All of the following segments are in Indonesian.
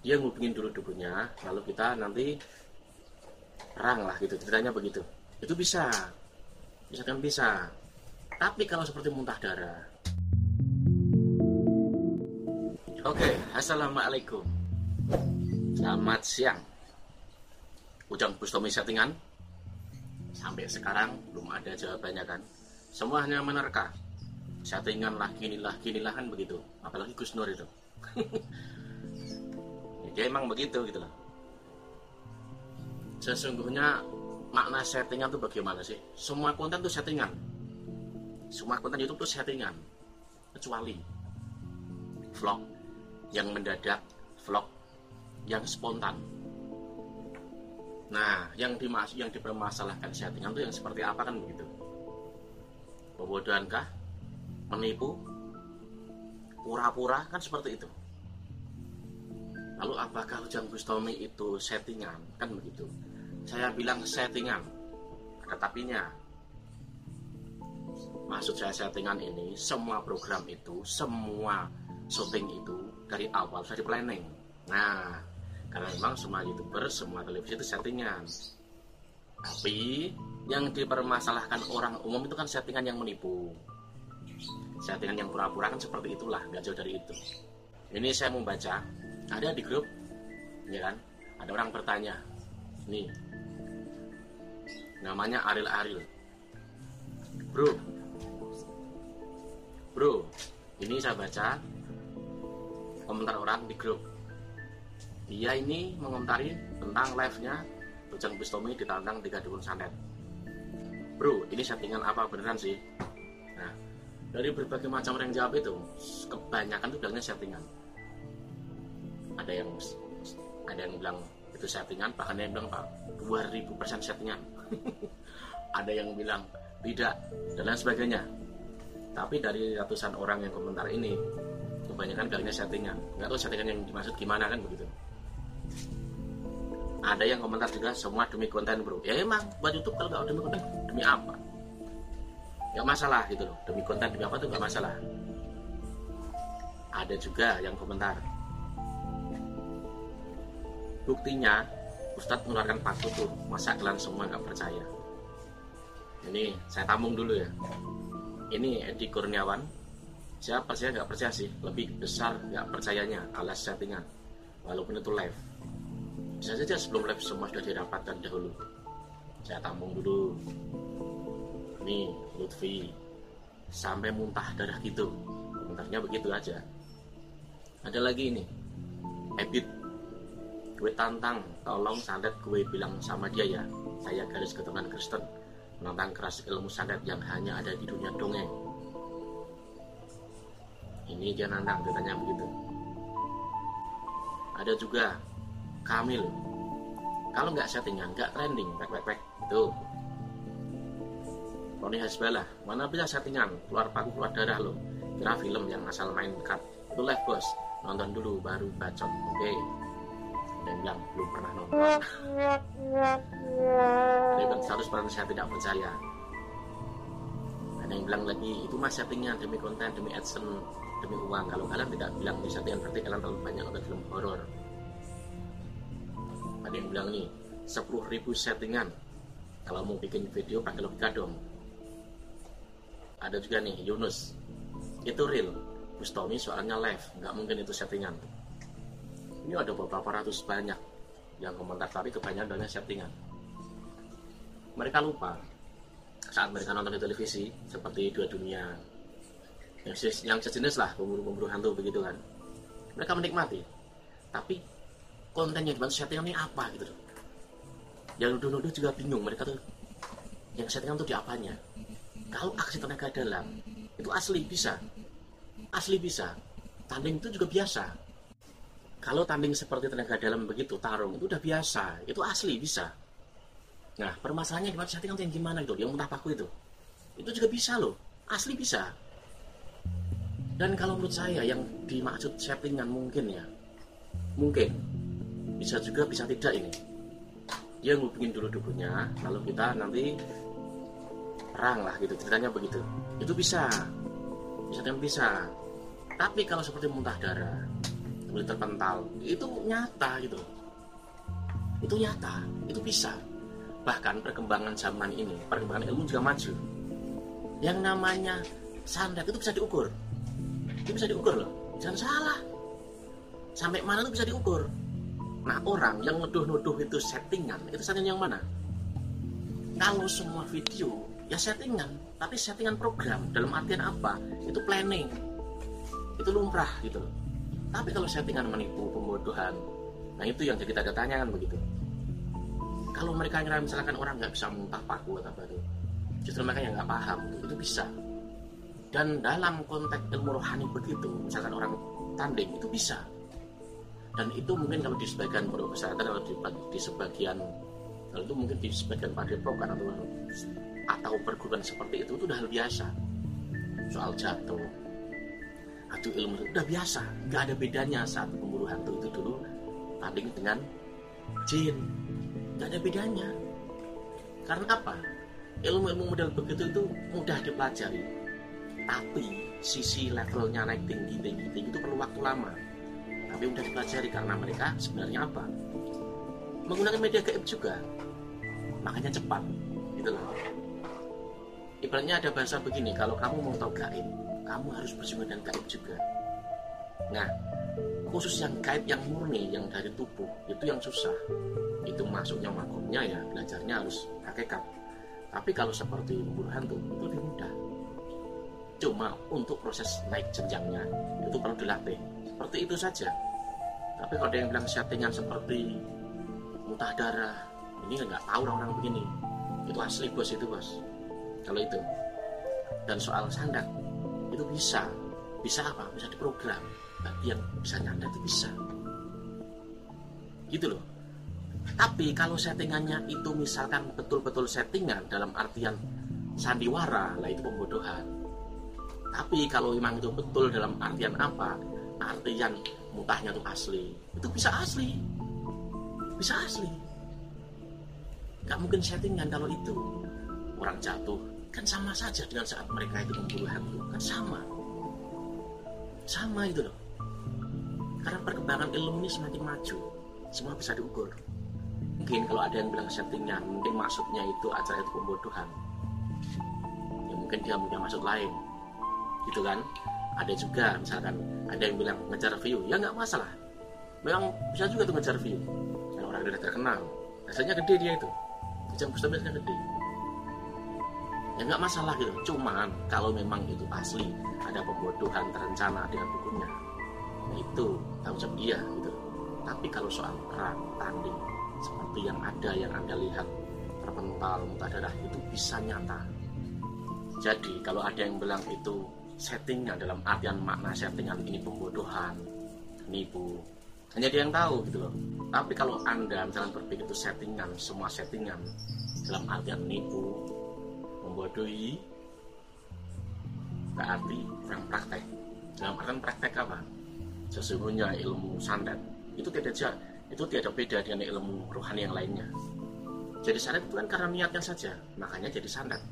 dia ngubungin dulu dukunnya lalu kita nanti perang lah gitu. Ceritanya begitu. Itu bisa. Bisa kan bisa. Tapi kalau seperti muntah darah. Oke assalamualaikum. Selamat siang. Ujang bustomi settingan. Sampai sekarang belum ada jawabannya kan. Semua hanya menerka. Settingan lah gini lah gini lah kan begitu. Apalagi Gus Nur itu ya emang begitu gitu loh. Sesungguhnya makna settingan itu bagaimana sih? Semua konten itu settingan. Semua konten YouTube itu settingan. Kecuali vlog yang mendadak vlog yang spontan. Nah yang dimaksud yang dipermasalahkan settingan itu yang seperti apa kan begitu? Pembodohan kah menipu? Pura-pura? Kan seperti itu Lalu apakah Ujang Bustomi itu settingan? Kan begitu. Saya bilang settingan. Ada tapinya. Maksud saya settingan ini, semua program itu, semua syuting itu dari awal di planning. Nah, karena memang semua youtuber, semua televisi itu settingan. Tapi yang dipermasalahkan orang umum itu kan settingan yang menipu. Settingan yang pura-pura kan seperti itulah, nggak jauh dari itu. Ini saya membaca ada di grup ya kan? Ada orang bertanya nih namanya Aril Aril. Bro bro ini saya baca komentar orang di grup. Dia ini mengomentari tentang live-nya Ujang Bustomi ditantang tiga dukun santet. Bro ini settingan apa beneran sih? Nah dari berbagai macam orang jawab itu kebanyakan itu bilangnya settingan ada yang ada yang bilang itu settingan. Bahkan ada yang bilang pak 2000 persen settingan. Ada yang bilang tidak dan lain sebagainya. Tapi dari ratusan orang yang komentar ini kebanyakan bilangnya settingan. Nggak tahu settingan yang dimaksud gimana kan begitu. Ada yang komentar juga semua demi konten bro. Ya emang buat YouTube kalau nggak demi konten demi apa? Nggak masalah gitu loh. Demi konten demi apa tuh nggak masalah. Ada juga yang komentar buktinya Ustadz mengeluarkan paku tuh masa kalian semua nggak percaya? Ini saya tampung dulu ya. Ini Edi Kurniawan. Saya percaya nggak percaya sih? Lebih besar nggak percayanya alas settingan. Walaupun itu live. Bisa saja sebelum live semua sudah dirapatkan dahulu. Saya tampung dulu. Nih Lutfi. Sampai muntah darah gitu. Komentarnya begitu aja. Ada lagi ini. Ebit gue tantang tolong santet gue bilang sama dia ya. Saya garis keturunan Kristen menantang keras ilmu santet yang hanya ada di dunia dongeng. Ini dia nantang ditanya begitu. Ada juga Kamil. Kalau nggak settingan nggak trending pek pek pek. Itu Roni Hasbalah mana bisa settingan? Keluar paku keluar darah lo kira film yang asal main cut. Itu live bos. Nonton dulu baru bacot. Oke. okay dan bilang belum pernah nonton. Ada yang 100% saya tidak percaya. Ada yang bilang lagi itu mas settingnya demi konten demi adsense demi uang. Kalau kalian tidak bilang di settingan berarti kalian terlalu banyak nonton film horor. Ada yang bilang nih 10 ribu settingan. Kalau mau bikin video pakai logika dong. Ada juga nih Yunus. Itu real. Bustomi soalnya live. Nggak mungkin itu settingan ini ada beberapa ratus banyak yang komentar tapi kebanyakan banyak settingan. Mereka lupa saat mereka nonton di televisi seperti dua dunia. Yang, yang sejenis lah pemburu-pemburu hantu begitu kan. Mereka menikmati. Tapi konten yang dibantu settingan ini apa gitu loh. Yang nuduh-nuduh juga bingung mereka tuh yang settingan tuh di apanya? Kalau aksi tenaga dalam itu asli bisa. Asli bisa. Tanding itu juga biasa kalau tanding seperti tenaga dalam begitu tarung itu udah biasa itu asli bisa. Nah permasalahannya gimana? Settingan yang gimana gitu yang muntah paku itu. Itu juga bisa loh asli bisa. Dan kalau menurut saya yang dimaksud settingan mungkin ya mungkin. Bisa juga bisa tidak ini. Dia ngubungin dulu dukunnya lalu kita nanti perang lah gitu ceritanya begitu. Itu bisa bisa dan bisa. Tapi kalau seperti muntah darah kemudian terpental. Itu nyata gitu. Itu nyata. Itu bisa. Bahkan perkembangan zaman ini perkembangan ilmu juga maju. Yang namanya sandat itu bisa diukur. Itu bisa diukur loh. Jangan salah. Sampai mana itu bisa diukur? Nah orang yang nuduh-nuduh itu settingan itu settingan yang mana? Kalau semua video ya settingan. Tapi settingan program dalam artian apa? Itu planning. Itu lumrah gitu loh tapi kalau settingan menipu pembodohan nah itu yang jadi tanda tanya kan begitu. Kalau mereka ngira misalkan orang nggak bisa muntah paku atau apa itu justru mereka yang nggak paham itu bisa. Dan dalam konteks ilmu rohani begitu misalkan orang tanding itu bisa. Dan itu mungkin kalau di sebagian pondok pesantren atau di, di sebagian kalau itu mungkin di sebagian padepokan atau atau perguruan seperti itu itu udah hal biasa. Soal jatuh adu ilmu itu udah biasa. Nggak ada bedanya saat pemburu hantu itu dulu tanding dengan jin. Nggak ada bedanya. Karena apa? Ilmu-ilmu model begitu itu mudah dipelajari. Tapi sisi levelnya naik tinggi tinggi tinggi itu perlu waktu lama. Tapi mudah dipelajari karena mereka sebenarnya apa? Menggunakan media gaib juga. Makanya cepat. Gitu loh. Ibaratnya ada bahasa begini kalau kamu mau tahu gaib kamu harus bersama dengan gaib juga. Nah khusus yang gaib yang murni yang dari tubuh itu yang susah. Itu masuknya makomnya ya belajarnya harus hakikat tapi kalau seperti memburu hantu itu lebih mudah. Cuma untuk proses naik jenjangnya itu perlu dilatih. Seperti itu saja. Tapi kalau ada yang bilang settingan seperti muntah darah ini nggak tahu orang-orang begini. Itu asli bos itu bos. Kalau itu. Dan soal sandak itu bisa. Bisa apa? Bisa diprogram. Bagi yang bisa nyanda itu bisa. Gitu loh. Tapi kalau settingannya itu misalkan betul-betul settingan dalam artian sandiwara lah itu pembodohan. Tapi kalau memang itu betul dalam artian apa? Artian mutahnya itu asli. Itu bisa asli. Bisa asli. Nggak mungkin settingan kalau itu. Orang jatuh kan sama saja dengan saat mereka itu memburu hantu kan sama. Sama itu loh. Karena perkembangan ilmu ini semakin maju. Semua bisa diukur. Mungkin kalau ada yang bilang settingan mungkin maksudnya itu acara itu pembodohan. Ya mungkin dia punya maksud lain. Gitu kan? Ada juga misalkan ada yang bilang ngejar view. Ya nggak masalah. Memang bisa juga tuh ngejar view. Yang orang udah terkenal. Biasanya gede dia itu. Jam biasanya gede ya nggak masalah gitu cuman kalau memang itu asli ada pembodohan terencana dengan bukunya nah itu tanggung jawab dia gitu tapi kalau soal perang tanding seperti yang ada yang anda lihat terpental muntah darah itu bisa nyata jadi kalau ada yang bilang itu settingan dalam artian makna settingan ini pembodohan, nipu. Hanya dia yang tahu gitu loh. Tapi kalau Anda misalnya berpikir itu settingan, semua settingan dalam artian nipu, membodohi, berarti kurang praktek. Dalam artian praktek apa? Sesungguhnya ilmu santet itu tidak itu tidak beda dengan ilmu rohani yang lainnya. Jadi santet itu kan karena niatnya saja, makanya jadi santet.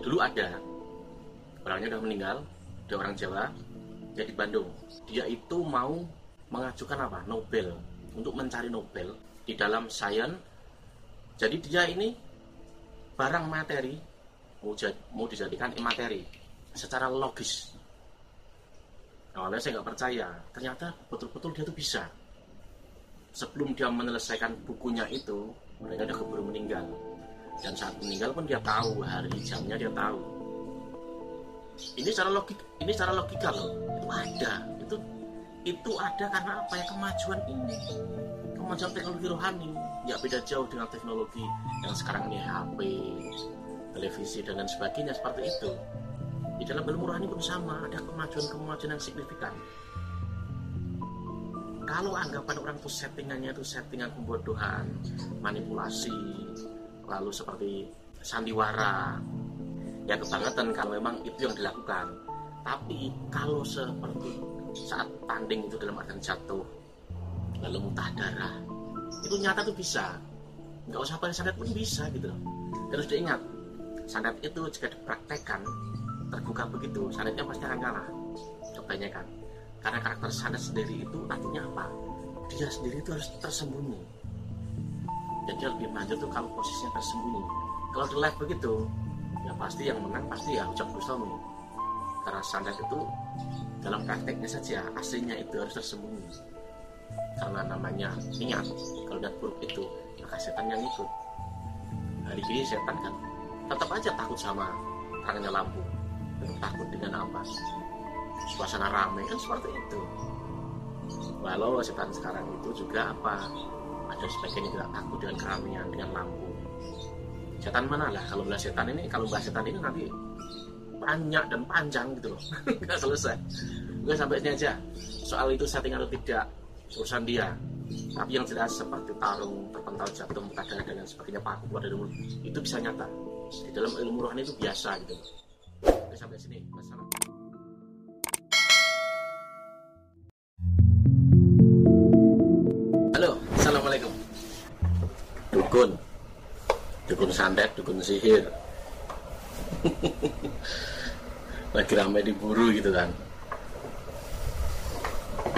Dulu ada orangnya udah meninggal dia orang Jawa dia di Bandung dia itu mau mengajukan apa Nobel untuk mencari Nobel di dalam sains jadi dia ini barang materi mau, dijadikan imateri secara logis. Awalnya saya nggak percaya ternyata betul-betul dia tuh bisa. Sebelum dia menyelesaikan bukunya itu mereka udah keburu meninggal. Dan saat meninggal pun dia tahu hari jamnya dia tahu. Ini secara logik ini secara logika loh. Itu ada itu itu ada karena apa ya? Kemajuan ini. Kemajuan teknologi rohani ya beda jauh dengan teknologi yang sekarang ini HP televisi dan lain sebagainya seperti itu. Di dalam ilmu rohani pun sama ada kemajuan-kemajuan yang signifikan. Kalau anggapan orang itu settingannya itu settingan pembodohan manipulasi lalu seperti sandiwara ya kebangetan kalau memang itu yang dilakukan. Tapi kalau seperti saat tanding itu dalam artian jatuh lalu muntah darah itu nyata tuh bisa. Nggak usah pakai santet pun bisa gitu terus diingat santet itu jika dipraktekkan terbuka begitu santetnya pasti akan kalah. Kebanyakan. Karena karakter sandet sendiri itu artinya apa? Dia sendiri itu harus tersembunyi. Jadi lebih maju tuh kalau posisinya tersembunyi. Kalau di live begitu ya pasti yang menang pasti ya Ucap Bustami karena sandet itu dalam prakteknya saja aslinya itu harus tersembunyi karena namanya kalau niat buruk itu maka setan yang ikut. Hari ini setan kan tetap aja takut sama terangnya lampu takut dengan apa? Suasana ramai kan seperti itu. Walau setan sekarang itu juga apa? Ada sebagian yang tidak takut dengan keramaian dengan lampu. Setan mana lah? Kalau bahas setan ini kalau bahas setan ini nanti banyak dan panjang gitu loh. Nggak selesai. Nggak sampai sini aja. Soal itu setting atau tidak urusan dia. Tapi yang jelas seperti tarung terpental jatuh kadang dan sebagainya paku keluar dari mulut itu bisa nyata. Di dalam ilmu rohani itu biasa gitu. Oke sampai sini. Masalah halo assalamualaikum. Dukun. Dukun santet dukun sihir. Lagi ramai diburu gitu kan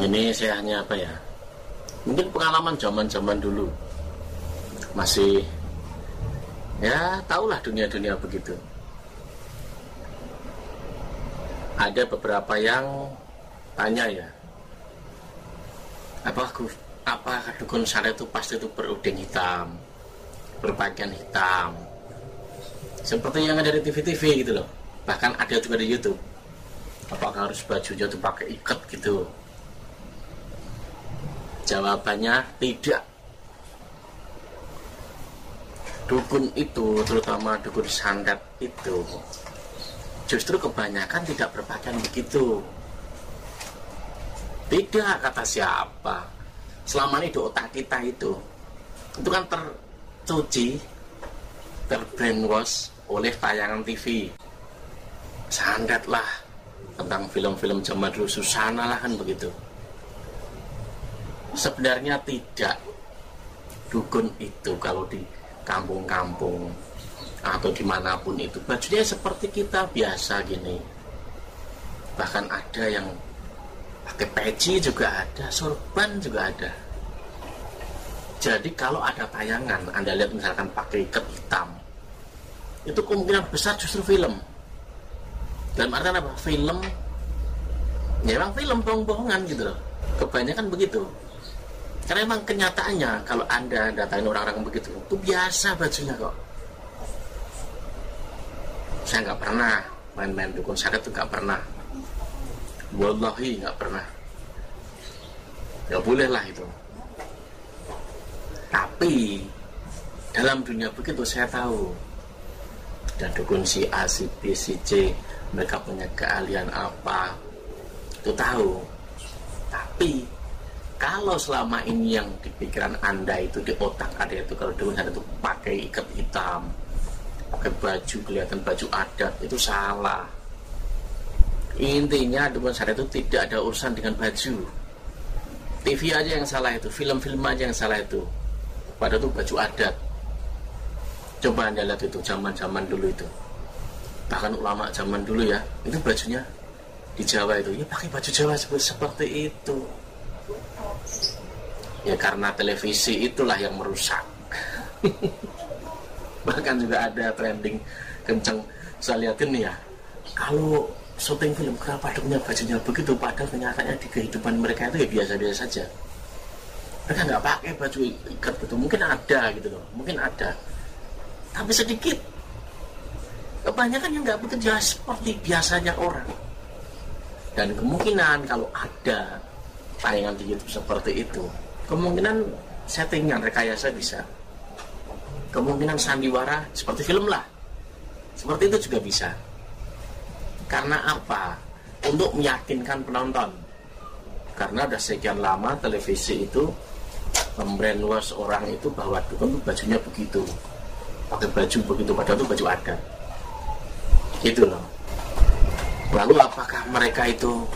ini saya hanya apa ya? Mungkin pengalaman zaman-zaman dulu. Masih ya tahulah dunia-dunia begitu. Ada beberapa yang tanya ya apa apa dukun syariat itu pasti itu beruding hitam berpakaian hitam. Seperti yang ada di TV-TV gitu loh. Bahkan ada juga di YouTube. Apakah harus bajunya tuh pakai ikat gitu jawabannya tidak. Dukun itu terutama dukun sandat itu justru kebanyakan tidak berpakaian begitu. Tidak kata siapa? Selama ini di otak kita itu itu kan tercuci terbrainwash oleh tayangan TV sandat lah tentang film-film zaman dulu Susana lah kan begitu sebenarnya tidak. Dukun itu kalau di kampung-kampung atau di mana pun itu bajunya seperti kita biasa gini. Bahkan ada yang pakai peci juga ada sorban juga ada. Jadi kalau ada tayangan anda lihat misalkan pakai ikat hitam itu kemungkinan besar justru film. Dalam artian apa? Film. Ya emang film bohong-bohongan gitu loh. Kebanyakan begitu karena emang kenyataannya kalau anda datain orang-orang begitu itu biasa bajunya kok. Saya nggak pernah main-main dukun syarat itu nggak pernah. Wallahi nggak pernah. Nggak boleh lah itu. Tapi dalam dunia begitu saya tahu dan dukun si A, si B, si C mereka punya keahlian apa itu tahu. Tapi kalau selama ini yang di pikiran anda itu di otak ada itu kalau dukun ada itu pakai ikat hitam pakai baju kelihatan baju adat itu salah. Intinya dukun sadar itu tidak ada urusan dengan baju. TV aja yang salah itu film-film aja yang salah itu. Pada itu baju adat. Coba anda lihat itu zaman zaman dulu itu. Bahkan ulama zaman dulu ya itu bajunya di Jawa itu ya pakai baju Jawa seperti itu ya karena televisi itulah yang merusak. Bahkan juga ada trending kenceng. Saya lihatin nih ya kalau syuting film kenapa punya bajunya begitu? Padahal kenyataannya di kehidupan mereka itu ya biasa-biasa saja. Mereka nggak pakai baju ikat gitu. Mungkin ada gitu loh. Mungkin ada. Tapi sedikit. Kebanyakan yang nggak bekerja seperti biasanya orang. Dan kemungkinan kalau ada tayangan di YouTube seperti itu kemungkinan settingan rekayasa bisa. Kemungkinan sandiwara seperti film lah. Seperti itu juga bisa. Karena apa? Untuk meyakinkan penonton. Karena udah sekian lama televisi itu membrainwash orang itu bahwa dukun bajunya begitu? Pakai baju begitu padahal itu baju adat. Itu loh. Lalu apakah mereka itu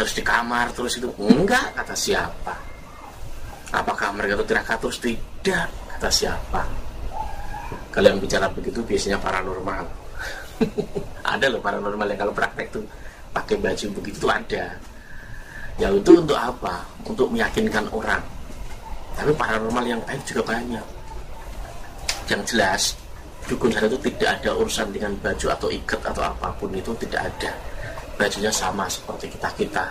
harus di kamar terus itu. Enggak kata siapa? Apakah mereka itu tirakat terus? Tidak kata siapa? Kalau yang bicara begitu biasanya paranormal. Ada loh paranormal yang kalau praktek tuh pakai baju begitu ada. Ya itu untuk apa? Untuk meyakinkan orang. Tapi paranormal yang baik juga banyak. Yang jelas dukun sana itu tidak ada urusan dengan baju atau ikat atau apa pun itu tidak ada bajunya sama seperti kita kita.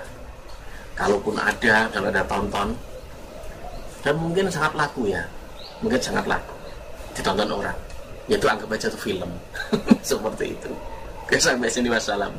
Kalaupun ada kalau ada tonton dan mungkin sangat laku ya. Mungkin sangat laku. Ditonton orang. Yaitu anggap aja itu film. Seperti itu. Oke sampai sini. Wassalam